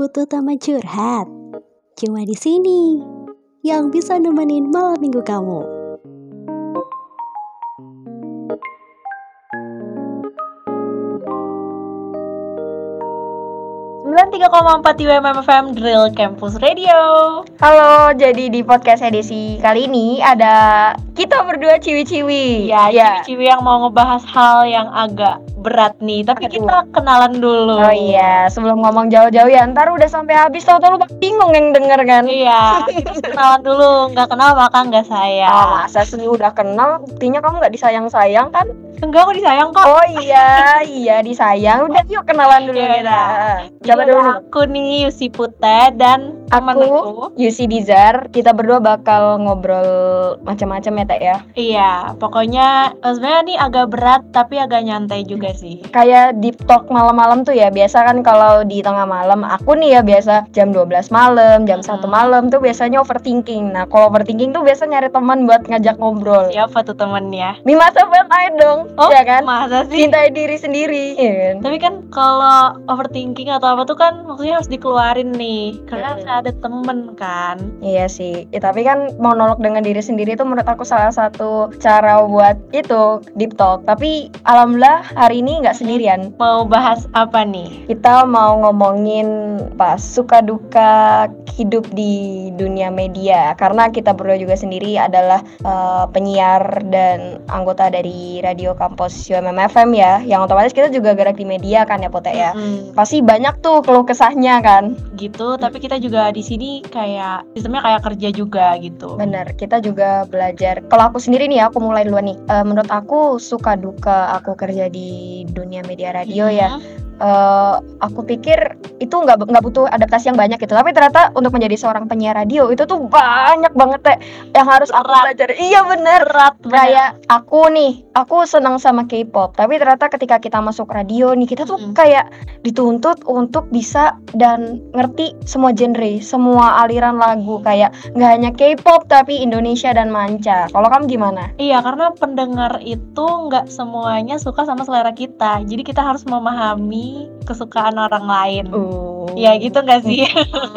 butuh teman curhat? Cuma di sini yang bisa nemenin malam minggu kamu. 93,4 di WMFM Drill Campus Radio. Halo, jadi di podcast edisi kali ini ada kita berdua ciwi-ciwi. Ya, ciwi-ciwi yang mau ngebahas hal yang agak berat nih, tapi Aduh. kita kenalan dulu. Oh iya, sebelum ngomong jauh-jauh ya, ntar udah sampai habis tau-tau lu bingung yang denger kan. Iya, kenalan dulu, nggak kenal maka nggak sayang. Oh, masa sih udah kenal, buktinya kamu nggak disayang-sayang kan? Enggak, aku disayang kok. Oh iya, iya disayang. Udah yuk kenalan dulu Ya kita. udah. Coba Jadi dulu. Aku nih Yusi Pute dan aku. Aku Yusi Dizar, kita berdua bakal ngobrol macam-macam ya, Teh ya. Iya, pokoknya eh, sebenarnya nih agak berat tapi agak nyantai juga sih. kayak deep talk malam-malam tuh ya biasa kan kalau di tengah malam aku nih ya biasa jam 12 malam jam Hmm. 1 malam tuh biasanya overthinking nah kalau overthinking tuh biasa nyari teman buat ngajak ngobrol Siapa tuh temennya? Mima Sahabat Air dong Oh, ya kan Masa sih? cintai diri sendiri iya kan? Tapi kan kalau overthinking atau apa tuh kan maksudnya harus dikeluarin nih Karena Hmm. Ada temen kan. Iya sih. Ya, tapi kan monolog dengan diri sendiri itu menurut aku salah satu cara buat itu deep talk. Tapi alhamdulillah hari ini nggak sendirian. Mau bahas apa nih? Kita mau ngomongin pas suka duka hidup di dunia media. Karena kita berdua juga sendiri adalah eh, penyiar dan anggota dari radio kampus UMM FM ya. Yang otomatis kita juga gerak di media kan ya Pote ya. Mm, pasti banyak tuh keluh kesahnya kan. Gitu, tapi kita juga di sini kayak sistemnya kayak kerja juga gitu. Bener kita juga belajar. Kalau aku sendiri nih aku mulai duluan nih. Eh, menurut aku suka duka aku kerja di dunia media radio ya Eh, aku pikir itu nggak nggak butuh adaptasi yang banyak gitu. Tapi ternyata untuk menjadi seorang penyiar radio itu tuh banyak banget teh. Yang harus aku belajar iya bener. Berat bener. kayak aku nih aku senang sama K-pop. Tapi ternyata ketika kita masuk radio nih kita tuh Mm-mm. kayak dituntut untuk bisa dan ngerti semua genre semua aliran lagu. Kayak nggak hanya K-pop tapi Indonesia dan manca. Kalau kamu gimana? Iya, karena pendengar itu nggak semuanya suka sama selera kita. Jadi kita harus memahami kesukaan orang lain Ya gitu nggak sih?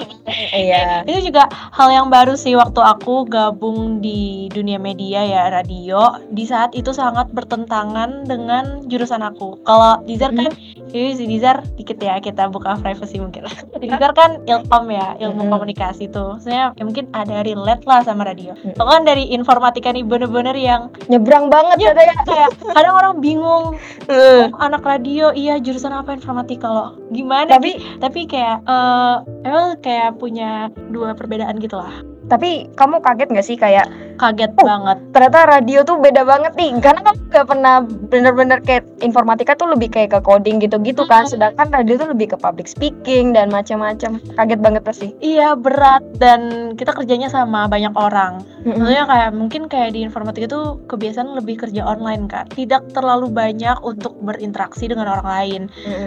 iya. Itu juga hal yang baru sih waktu aku gabung di dunia media ya radio. Di saat itu sangat bertentangan dengan jurusan aku. Kalau Dizar kan ini si Dizar dikit ya kita buka privacy mungkin. Dizar kan ilkom ya ilmu Mhm. komunikasi tuh. Maksudnya ya mungkin ada relate lah sama radio. Aku kan dari informatika nih bener-bener yang nyebrang banget Iya, ya ya kayak kadang orang bingung. Eh. "Oh, anak radio iya jurusan apa informatika loh? Gimana tapi tapi kayak eh emang kayak punya dua perbedaan gitu lah Tapi kamu kaget nggak sih? Kayak kaget Oh. banget. ternyata radio tuh beda banget nih. Karena kamu nggak pernah bener-bener kayak informatika tuh lebih kayak ke coding gitu-gitu kan. Sedangkan radio tuh lebih ke public speaking dan macam-macam. Kaget banget pasti iya berat. Dan kita kerjanya sama banyak orang. Maksudnya kayak mungkin kayak di informatika tuh kebiasaan lebih kerja online kan tidak terlalu banyak untuk berinteraksi dengan orang lain.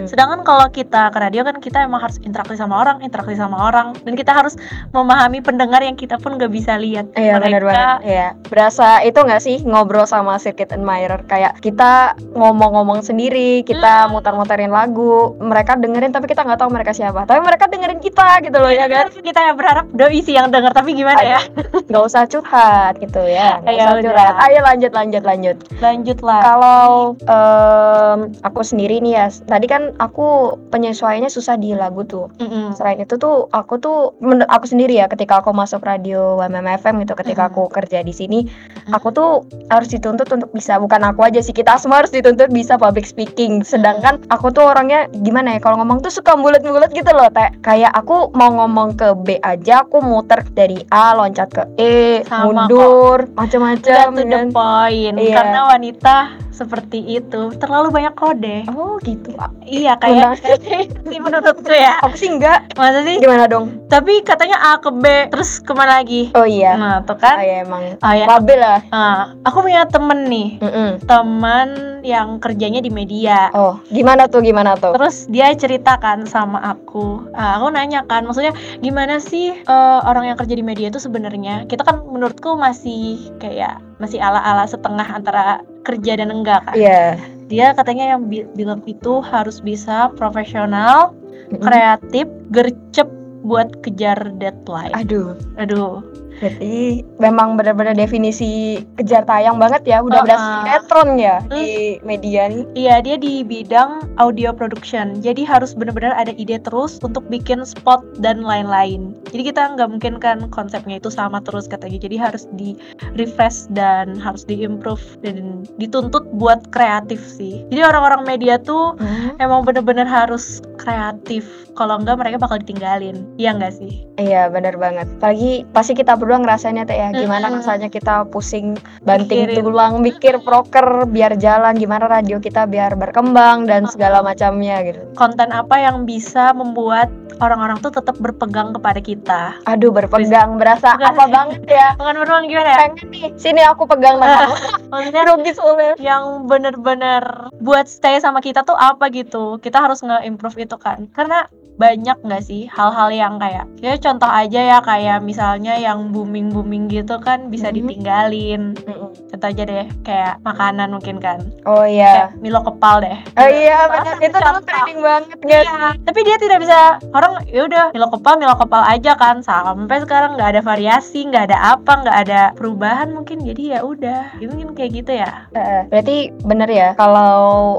Sedangkan kalau kita ke radio kan kita emang harus interaksi sama orang interaksi sama orang. Dan kita harus memahami pendengar yang kita pun nggak bisa lihat Iya Mereka- banget. Iya. Berasa itu nggak sih ngobrol sama circuit admirer kayak kita ngomong-ngomong sendiri, kita Hmm. muter-muterin lagu, mereka dengerin tapi kita nggak tahu mereka siapa. Tapi mereka dengerin kita gitu loh ya kan. kita yang berharap doi sih yang denger tapi gimana ya Nggak usah curhat gitu ya. Nggak Ayo, usah udah. curhat. Ayo lanjut lanjut lanjut. lanjut lah Kalau em, aku sendiri nih ya, tadi kan aku penyesuaiannya susah di lagu tuh. Mm-mm. Selain itu tuh aku tuh aku sendiri ya ketika aku masuk radio WMFM gitu. Ketika aku kerja di sini aku tuh harus dituntut untuk bisa bukan aku aja sih kita semua harus dituntut bisa public speaking. Sedangkan aku tuh orangnya gimana ya kalau ngomong tuh suka bulat-bulat gitu loh teh. Kayak aku mau ngomong ke B aja aku muter dari A loncat ke E Sama mundur macam-macam. To the kan. point. Iya. karena wanita seperti itu. Terlalu banyak kode. Oh gitu. Iya kayak sih menurutku ya. Aku sih enggak? Masa sih? Gimana dong? Tapi katanya A ke B terus ke mana lagi? Oh iya. Nah tuh oh, kan iya emang. Ah ya labil lah. Ah, aku punya temen nih. Mm-mm. teman yang kerjanya di media. Oh gimana tuh gimana tuh? Terus dia ceritakan sama aku, Ah, aku nanya kan, maksudnya gimana sih eh, orang yang kerja di media itu sebenarnya? Kita kan menurutku masih kayak masih ala-ala setengah antara kerja dan enggak kan. iya Dia katanya yang bi- bilang itu harus bisa profesional, Mm-mm. kreatif, gercep buat kejar deadline. Aduh, Aduh, berarti memang benar-benar definisi kejar tayang banget ya. Udah udah Uh-uh. sinetron ya di media nih. Iya, dia di bidang audio production. Jadi harus benar-benar ada ide terus untuk bikin spot dan lain-lain. Jadi kita nggak mungkin kan konsepnya itu sama terus katanya. Jadi harus di refresh dan harus di-improve dan dituntut buat kreatif sih. Jadi orang-orang media tuh emang bener-bener harus kreatif. Kalau enggak mereka bakal ditinggalin. Iya nggak sih? Iya benar banget. Apalagi pasti kita berdua ngerasainnya teh ya. Gimana rasanya kita pusing banting Mikirin. tulang, mikir proker biar jalan. Gimana radio kita biar berkembang dan segala macamnya gitu. Konten apa yang bisa membuat orang-orang tuh tetap berpegang kepada kita? Aduh berpegang berasa Bukan. apa banget ya. Bukan beruang gimana ya? Pengen nih, sini aku pegang. Maksudnya Rugi soalnya. yang bener-bener buat stay sama kita tuh apa gitu kita harus nge-improve itu kan karena banyak nggak sih hal-hal yang kayak ya contoh aja ya kayak misalnya yang booming booming gitu kan bisa Mhm. ditinggalin Mm-mm. contoh aja deh kayak makanan mungkin kan Oh iya. kayak Milo kepal deh Oh iya benar itu dulu trending banget. Iya, tapi dia tidak bisa orang ya udah Milo kepal Milo kepal aja kan sampai sekarang nggak ada variasi nggak ada apa nggak ada perubahan mungkin jadi ya udah Ya mungkin kayak gitu ya Eh, berarti bener ya kalau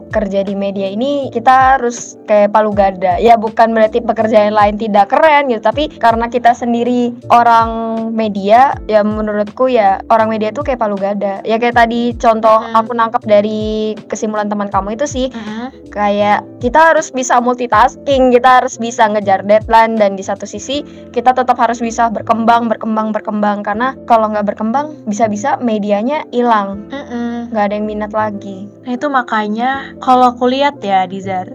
kerja di media ini kita harus kayak palu gada. Ya bukan berarti pekerjaan lain tidak keren gitu, tapi karena kita sendiri orang media, ya menurutku ya orang media tuh kayak palu gada. Ya kayak tadi contoh Hmm. aku nangkep dari kesimpulan teman kamu itu sih Mhm. kayak kita harus bisa multitasking, kita harus bisa ngejar deadline dan di satu sisi kita tetap harus bisa berkembang, berkembang, berkembang karena kalau nggak berkembang bisa-bisa medianya hilang, Mm-mm. nggak ada yang minat lagi. Nah itu makanya kalau aku lihat ya Dizar.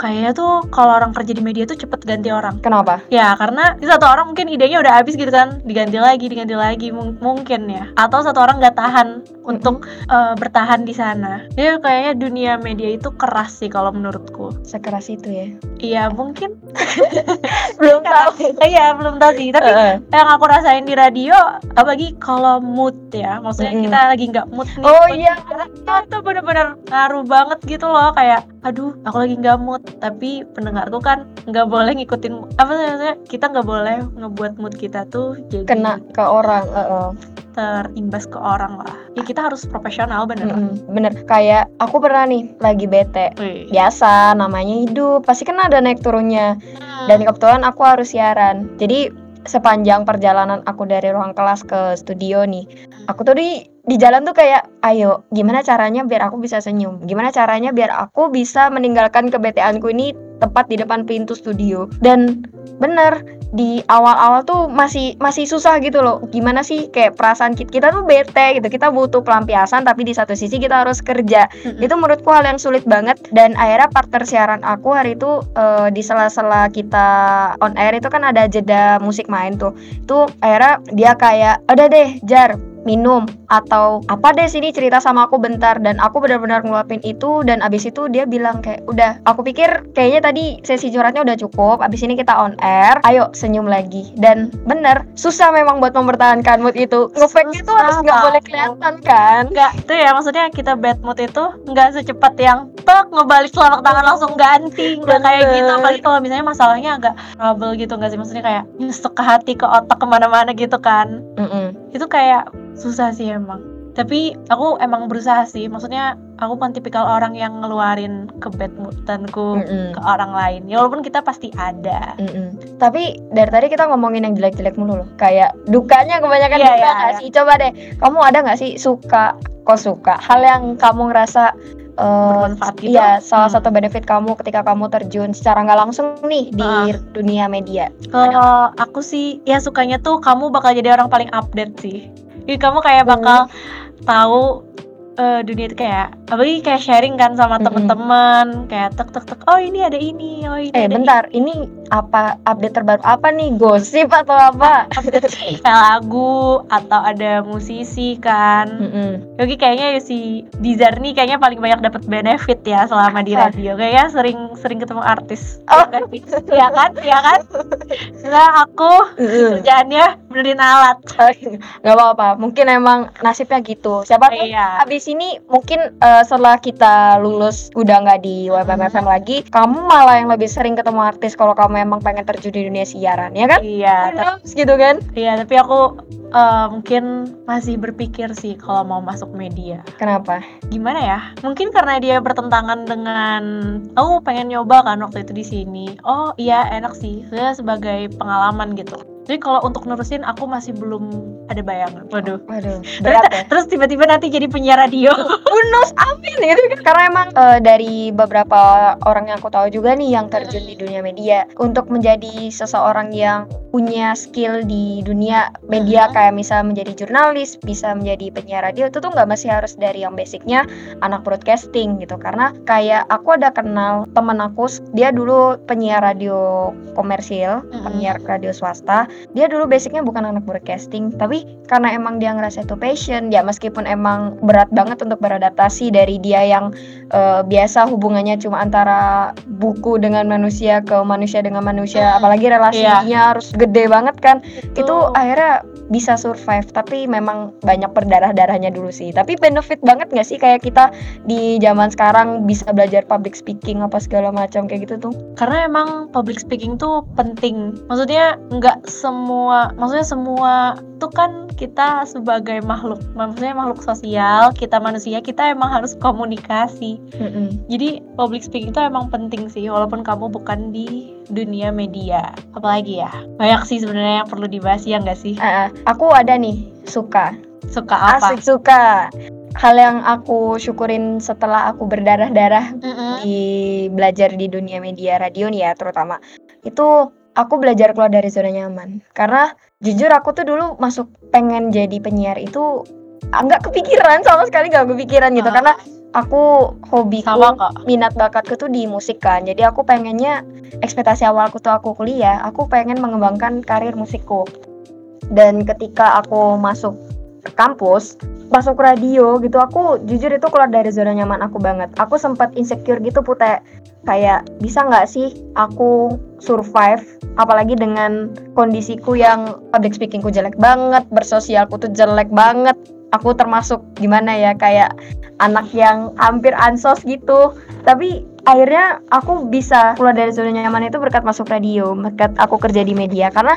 Kayaknya tuh kalau orang kerja di media tuh cepet ganti orang Kenapa? Ya karena ini satu orang mungkin idenya udah habis gitu kan Diganti lagi, diganti lagi mung- mungkin ya Atau satu orang nggak tahan untuk eh, bertahan di sana Jadi kayaknya dunia media itu keras sih kalau menurutku Sekeras itu ya. Iya mungkin Belum tahu. Iya belum tahu sih Tapi Heeh. yang aku rasain di radio Apalagi kalau mood ya Maksudnya Mm-mm. kita lagi nggak mood nih Oh iya. itu bener-bener ngaruh banget gitu loh kayak aduh aku lagi nggak mood tapi pendengarku kan nggak boleh ngikutin apa maksudnya kita nggak boleh ngebuat mood kita tuh jadi Kena ke orang. heeh. terimbas ke orang lah ya kita harus profesional bener Mm-mm. Bener. Kayak aku pernah nih lagi bete. Wih. Biasa namanya hidup. Pasti kan ada naik turunnya. Dan kebetulan aku harus siaran. Jadi sepanjang perjalanan aku dari ruang kelas ke studio nih, aku tuh di di jalan tuh kayak, ayo gimana caranya biar aku bisa senyum? Gimana caranya biar aku bisa meninggalkan kebeteanku ini tepat di depan pintu studio? Dan bener di awal-awal tuh masih masih susah gitu loh. Gimana sih kayak perasaan kita, kita tuh bete gitu. Kita butuh pelampiasan tapi di satu sisi kita harus kerja Mm-mm. itu menurutku hal yang sulit banget dan akhirnya partner siaran aku hari itu eh, di sela-sela kita on air itu kan ada jeda musik main tuh itu akhirnya dia kayak udah deh jar minum atau apa deh sini cerita sama aku bentar? Dan aku benar-benar ngeluapin itu dan abis itu dia bilang kayak udah aku pikir kayaknya tadi sesi curhatnya udah cukup abis ini kita on air ayo senyum lagi. Dan bener susah memang buat mempertahankan mood itu. Ngefake itu harus nggak boleh kelihatan kan? Enggak, itu ya maksudnya kita bad mood itu nggak secepat yang tok ngebalik telapak tangan langsung ganti. Nggak kayak gitu apalagi kalau misalnya masalahnya agak trouble gitu nggak sih? Maksudnya kayak nyesek ke hati ke otak ke mana-mana gitu kan. Mm-mm. itu kayak susah sih emang tapi aku emang berusaha sih maksudnya aku bukan tipikal orang yang ngeluarin ke bad moodanku Mm-mm. ke orang lain ya walaupun kita pasti ada Mm-mm. Tapi dari tadi kita ngomongin yang jelek-jelek mulu loh. Kayak dukanya kebanyakan Iya, duka iya, nggak iya. sih? Coba deh, kamu ada nggak sih suka, kok suka hal yang kamu ngerasa eh, Bermanfaat gitu? Iya, salah Hmm. satu benefit kamu ketika kamu terjun secara nggak langsung nih di Ah. dunia media. kalau aku sih ya sukanya tuh kamu bakal jadi orang paling update sih jadi kamu kayak bakal tahu eh, dunia itu kayak apalagi kayak sharing kan sama Mm-mm. temen-temen kayak tek tek tek oh ini ada ini oh ini Eh ada bentar, ini. apa update terbaru apa nih? Gosip atau apa? Kayak lagu atau ada musisi kan. Mm-mm. Yogi kayaknya si Dizar nih kayaknya paling banyak dapat benefit ya selama di radio. Kayaknya sering sering ketemu artis. Oh. Iya kan? Iya kan? Nah aku kerjaannya benerin alat. Nggak apa-apa mungkin emang nasibnya gitu. Siapa tahu iya. Abis ini mungkin eh, setelah kita lulus udah nggak di WPMFM lagi, kamu malah yang lebih sering ketemu artis kalau kamu emang pengen terjun di dunia siaran, ya kan? iya knows, gitu kan? Iya, tapi aku eh, mungkin masih berpikir sih kalau mau masuk media. Kenapa? Gimana ya? Mungkin karena dia bertentangan dengan oh pengen nyoba kan waktu itu di sini. Oh iya enak sih. Saya sebagai pengalaman gitu. Jadi kalau untuk nerusin aku masih belum ada bayangan. Waduh. Waduh, berat ya. Terus tiba-tiba nanti jadi penyiar radio. Knows, amin gitu kan? Karena emang eh, dari beberapa orang yang aku tahu juga nih yang terjun di dunia media untuk menjadi seseorang yang punya skill di dunia media Mhm. kayak misal menjadi jurnalis, bisa menjadi penyiar radio itu tuh nggak masih harus dari yang basicnya anak broadcasting gitu karena kayak aku ada kenal temen aku dia dulu penyiar radio komersil, Mhm. penyiar radio swasta dia dulu basicnya bukan anak broadcasting tapi karena emang dia ngerasa itu passion ya meskipun emang berat banget untuk beradaptasi dari dia yang eh, biasa hubungannya cuma antara buku dengan manusia ke manusia dengan manusia apalagi relasinya harus gede banget kan. Itu akhirnya bisa survive tapi memang banyak berdarah darahnya dulu sih. Tapi benefit banget nggak sih kayak kita di zaman sekarang bisa belajar public speaking apa segala macam kayak gitu tuh? Karena emang public speaking tuh penting. Maksudnya nggak semua maksudnya semua tuh kan kita sebagai makhluk maksudnya makhluk sosial kita manusia kita emang harus komunikasi. Jadi public speaking tuh emang penting sih walaupun kamu bukan di dunia media. Apalagi ya? Banyak sih sebenarnya yang perlu dibahas ya nggak sih? Ah. aku ada nih suka. Suka apa? Asik suka. Hal yang aku syukurin setelah aku berdarah-darah Mm-mm. di belajar di dunia media radio nih ya terutama. Itu aku belajar keluar dari zona nyaman. Karena jujur aku tuh dulu masuk pengen jadi penyiar itu nggak kepikiran sama sekali nggak kepikiran gitu. Ah. karena aku hobiku sama minat bakatku tuh di musik kan. Jadi aku pengennya ekspektasi awalku tuh aku kuliah aku pengen mengembangkan karir musikku. Dan ketika aku masuk kampus masuk radio gitu aku jujur itu keluar dari zona nyaman aku banget. Aku sempat insecure gitu pute kayak bisa nggak sih aku survive? Apalagi dengan kondisiku yang public speakingku jelek banget bersosialku tuh jelek banget. Aku termasuk gimana ya kayak anak yang hampir ansos gitu. Tapi akhirnya aku bisa keluar dari zona nyaman itu berkat masuk radio berkat aku kerja di media. Karena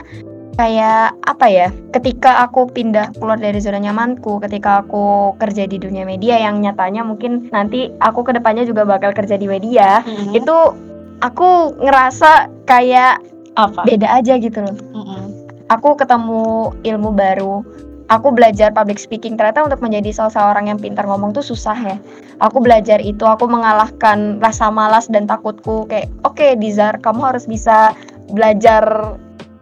kayak apa ya ketika aku pindah keluar dari zona nyamanku ketika aku kerja di dunia media yang nyatanya mungkin nanti aku ke depannya juga bakal kerja di media Mm-mm. itu aku ngerasa kayak apa? beda aja gitu loh. Mm-mm. aku ketemu ilmu baru aku belajar public speaking. Ternyata untuk menjadi salah seorang yang pintar ngomong tuh susah ya. Aku belajar itu aku mengalahkan rasa malas dan takutku. Kayak oke Dizar kamu harus bisa belajar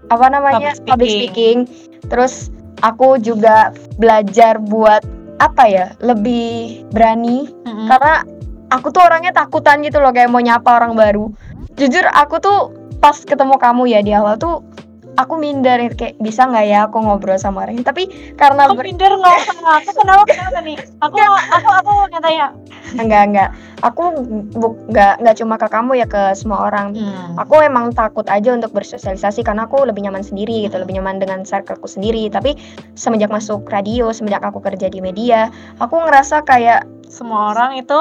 apa namanya Public public speaking. speaking terus aku juga belajar buat apa ya lebih berani Mm-mm. karena aku tuh orangnya takutan gitu loh kayak mau nyapa orang baru jujur aku tuh pas ketemu kamu ya di awal tuh aku minder kayak bisa nggak ya aku ngobrol sama orang ini tapi karena Aku minder nggak usah. Aku kenapa kenapa nih? Aku aku aku mau tanya. enggak enggak aku nggak nggak cuma ke kamu ya ke semua orang Hmm. aku emang takut aja untuk bersosialisasi karena aku lebih nyaman sendiri gitu lebih nyaman dengan circleku sendiri tapi semenjak masuk radio semenjak aku kerja di media aku ngerasa kayak Semua orang itu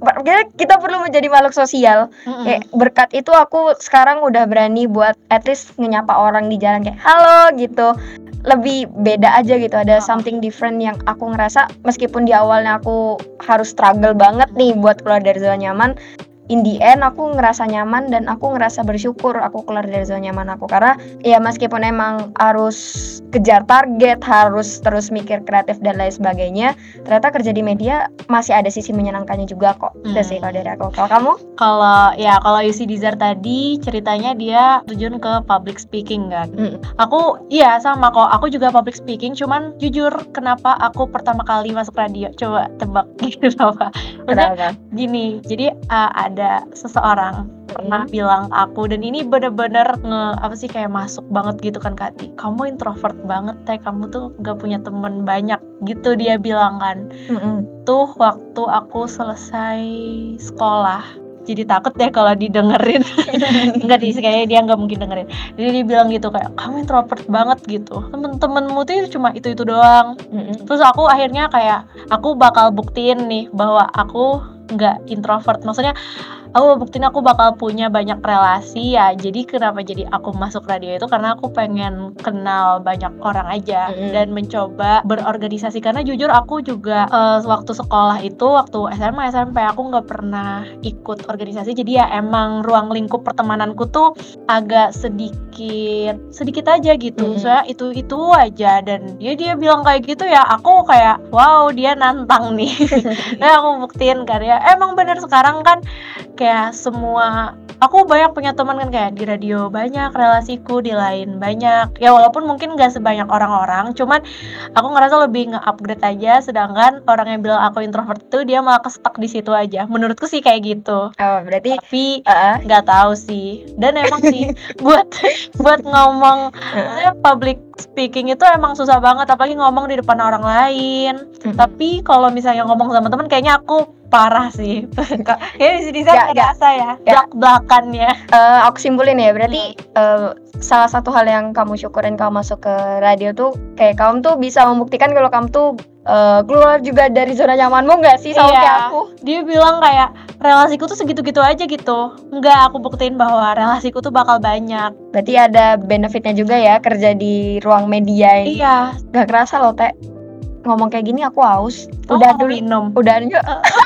kita- kita perlu menjadi makhluk sosial mm-mm. kayak berkat itu aku sekarang udah berani buat at least ngenyapa orang di jalan kayak halo gitu lebih beda aja gitu ada Ah. something different yang aku ngerasa meskipun di awalnya aku harus struggle banget nih buat keluar dari zona nyaman in the end aku ngerasa nyaman dan aku ngerasa bersyukur aku keluar dari zona nyaman aku karena ya meskipun emang harus kejar target harus terus mikir kreatif dan lain sebagainya ternyata kerja di media masih ada sisi menyenangkannya juga kok itu sih Hmm. kalau dari aku kalau kamu Kalau ya kalau Yusi Dizar tadi ceritanya dia terjun ke public speaking kan. Mm. Aku iya sama kok. Aku juga public speaking. Cuman jujur kenapa aku pertama kali masuk radio? Coba tebak gitu apa? Maksudnya gini. Jadi uh, ada ada seseorang pernah Hmm. bilang ke aku dan ini bener-bener nge apa sih kayak masuk banget gitu kan Kati kamu introvert banget teh. Kamu tuh gak punya temen banyak gitu dia bilang kan. Mm-mm. tuh waktu aku selesai sekolah jadi takut deh kalau didengerin. Enggak sih kayaknya dia nggak mungkin dengerin. Jadi dia bilang gitu kayak kamu introvert banget gitu. Temen-temenmu tuh cuma itu itu doang. Mm-mm. terus aku akhirnya kayak aku bakal buktiin nih bahwa aku nggak introvert. Maksudnya aku buktiin aku bakal punya banyak relasi ya. Jadi kenapa jadi aku masuk radio itu? Karena aku pengen kenal banyak orang aja Mm-mm. dan mencoba berorganisasi. Karena jujur aku juga eh, waktu sekolah itu waktu SMA SMP aku nggak pernah ikut organisasi. Jadi ya emang ruang lingkup pertemananku tuh agak sedikit sedikit aja gitu. Mm-mm. soalnya itu itu aja. Dan dia dia bilang kayak gitu ya aku kayak wow dia nantang nih. Nah aku buktiin kan ya. Emang bener sekarang kan kayak semua aku banyak punya teman kan kayak di radio banyak relasiku di lain banyak. Ya walaupun mungkin gak sebanyak orang-orang cuman aku ngerasa lebih nge-upgrade aja. Sedangkan orang yang bilang aku introvert itu dia malah kestuck di situ aja. Menurutku sih kayak gitu. Oh, berarti tapi uh, nggak tahu sih. Dan emang sih buat buat ngomong maksudnya public speaking itu emang susah banget. Apalagi ngomong di depan orang lain. Tapi kalau misalnya ngomong sama temen kayaknya aku parah sih. Kayaknya di sini Nggak, saya nggak. rasa ya Nggak. belak belakannya Eh, aku simpulin ya berarti eh, salah satu hal yang kamu syukurin kamu masuk ke radio tuh kayak kamu tuh bisa membuktikan kalau kamu tuh eh, keluar juga dari zona nyamanmu nggak sih sama Iya. kayak aku? Dia bilang kayak relasiku tuh segitu-gitu aja gitu. Nggak aku buktiin bahwa relasiku tuh bakal banyak. Berarti ada benefitnya juga ya kerja di ruang media ini iya. gak kerasa loh teh. Ngomong kayak gini aku haus. Kamu udah dulu minum? udah enggak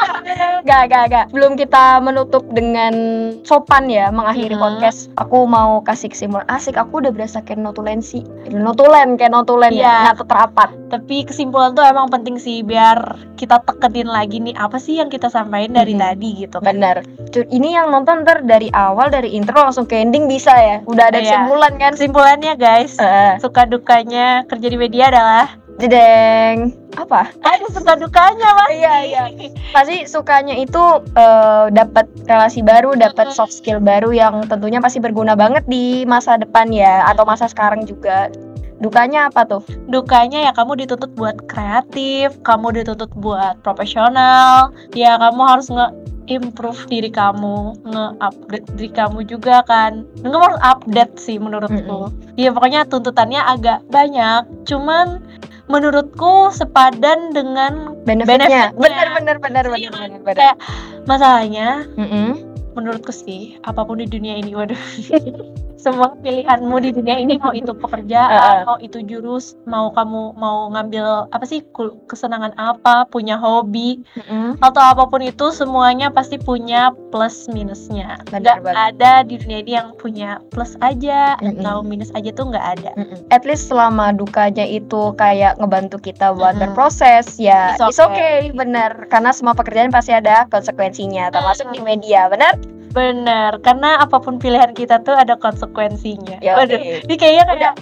gak gak gak. Belum kita menutup dengan sopan ya mengakhiri Mhm. podcast. Aku mau kasih kesimpulan asik aku udah berasa kayak notulensi. Notulen kayak notulen Iya. ya nyatet rapat tapi kesimpulan tuh emang penting sih biar kita tekenin lagi nih apa sih yang kita sampaikan dari Mhm. tadi gitu kan. Benar Cu- ini yang nonton ntar dari awal dari intro langsung ke ending bisa ya. Udah ada Iya. kesimpulan kan? Kesimpulannya guys Eh, suka dukanya kerja di media adalah jedeng. Apa? Ada suka dukanya mas. Iya, iya. pasti sukanya itu eh, dapat relasi baru, dapat soft skill baru yang tentunya pasti berguna banget di masa depan ya atau masa sekarang juga. Dukanya apa tuh? dukanya ya kamu dituntut buat kreatif kamu dituntut buat profesional ya kamu harus nge improve diri kamu nge-upgrade diri kamu juga kan. Kamu harus update sih menurutku. Ya pokoknya tuntutannya agak banyak cuman menurutku sepadan dengan Benefitnya. Benefitnya. Bener bener bener bener Iya, bener bener. kayak masalahnya Mm-mm. Menurutku sih apa pun di dunia ini waduh semua pilihanmu di dunia ini mau itu pekerjaan mau itu jurus mau kamu mau ngambil apa sih kesenangan apa punya hobi Mm-mm. atau apa pun itu semuanya pasti punya plus minusnya nggak ada di dunia ini yang punya plus aja Mm-mm. atau minus aja tuh nggak ada Mm-mm. At least selama dukanya itu kayak ngebantu kita buat Mm-mm. berproses ya It's it's okay. bener karena semua pekerjaan pasti ada konsekuensinya termasuk di media benar bener karena apa pun pilihan kita tuh ada konsekuensinya Ya, waduh ini kayaknya kayak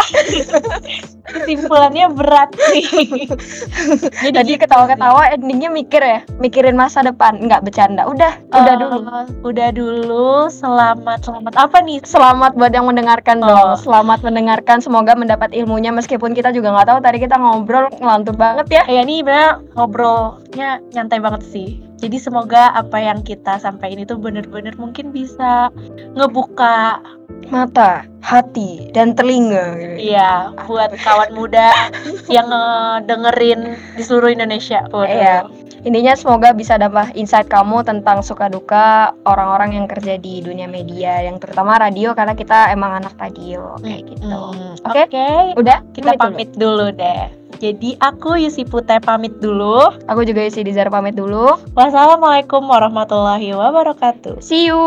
kesimpulannya berat sih jadi Tadi gitu ketawa-ketawa endingnya mikir ya, mikirin masa depan, nggak bercanda. Udah, sih. udah dulu. udah dulu selamat selamat apa nih Selamat buat yang mendengarkan Oh. dong. Selamat mendengarkan, semoga mendapat ilmunya meskipun kita juga nggak tahu tadi kita ngobrol ngelantur banget ya. ya ini bener ngobrolnya nyantai banget sih jadi semoga apa yang kita sampaikan itu bener-bener mungkin bisa ngebuka Mata, hati, dan telinga. Iya, buat kawan muda yang dengerin di seluruh Indonesia. Waduh. Iya. Intinya semoga bisa dapat insight kamu tentang suka duka orang-orang yang kerja di dunia media, yang terutama radio karena kita emang anak radio kayak gitu. Hmm, Oke. Oke, Udah, kita dulu. pamit dulu deh. Jadi aku Yusi Putih pamit dulu. Aku juga isi Dizar pamit dulu. Wassalamualaikum warahmatullahi wabarakatuh. See you.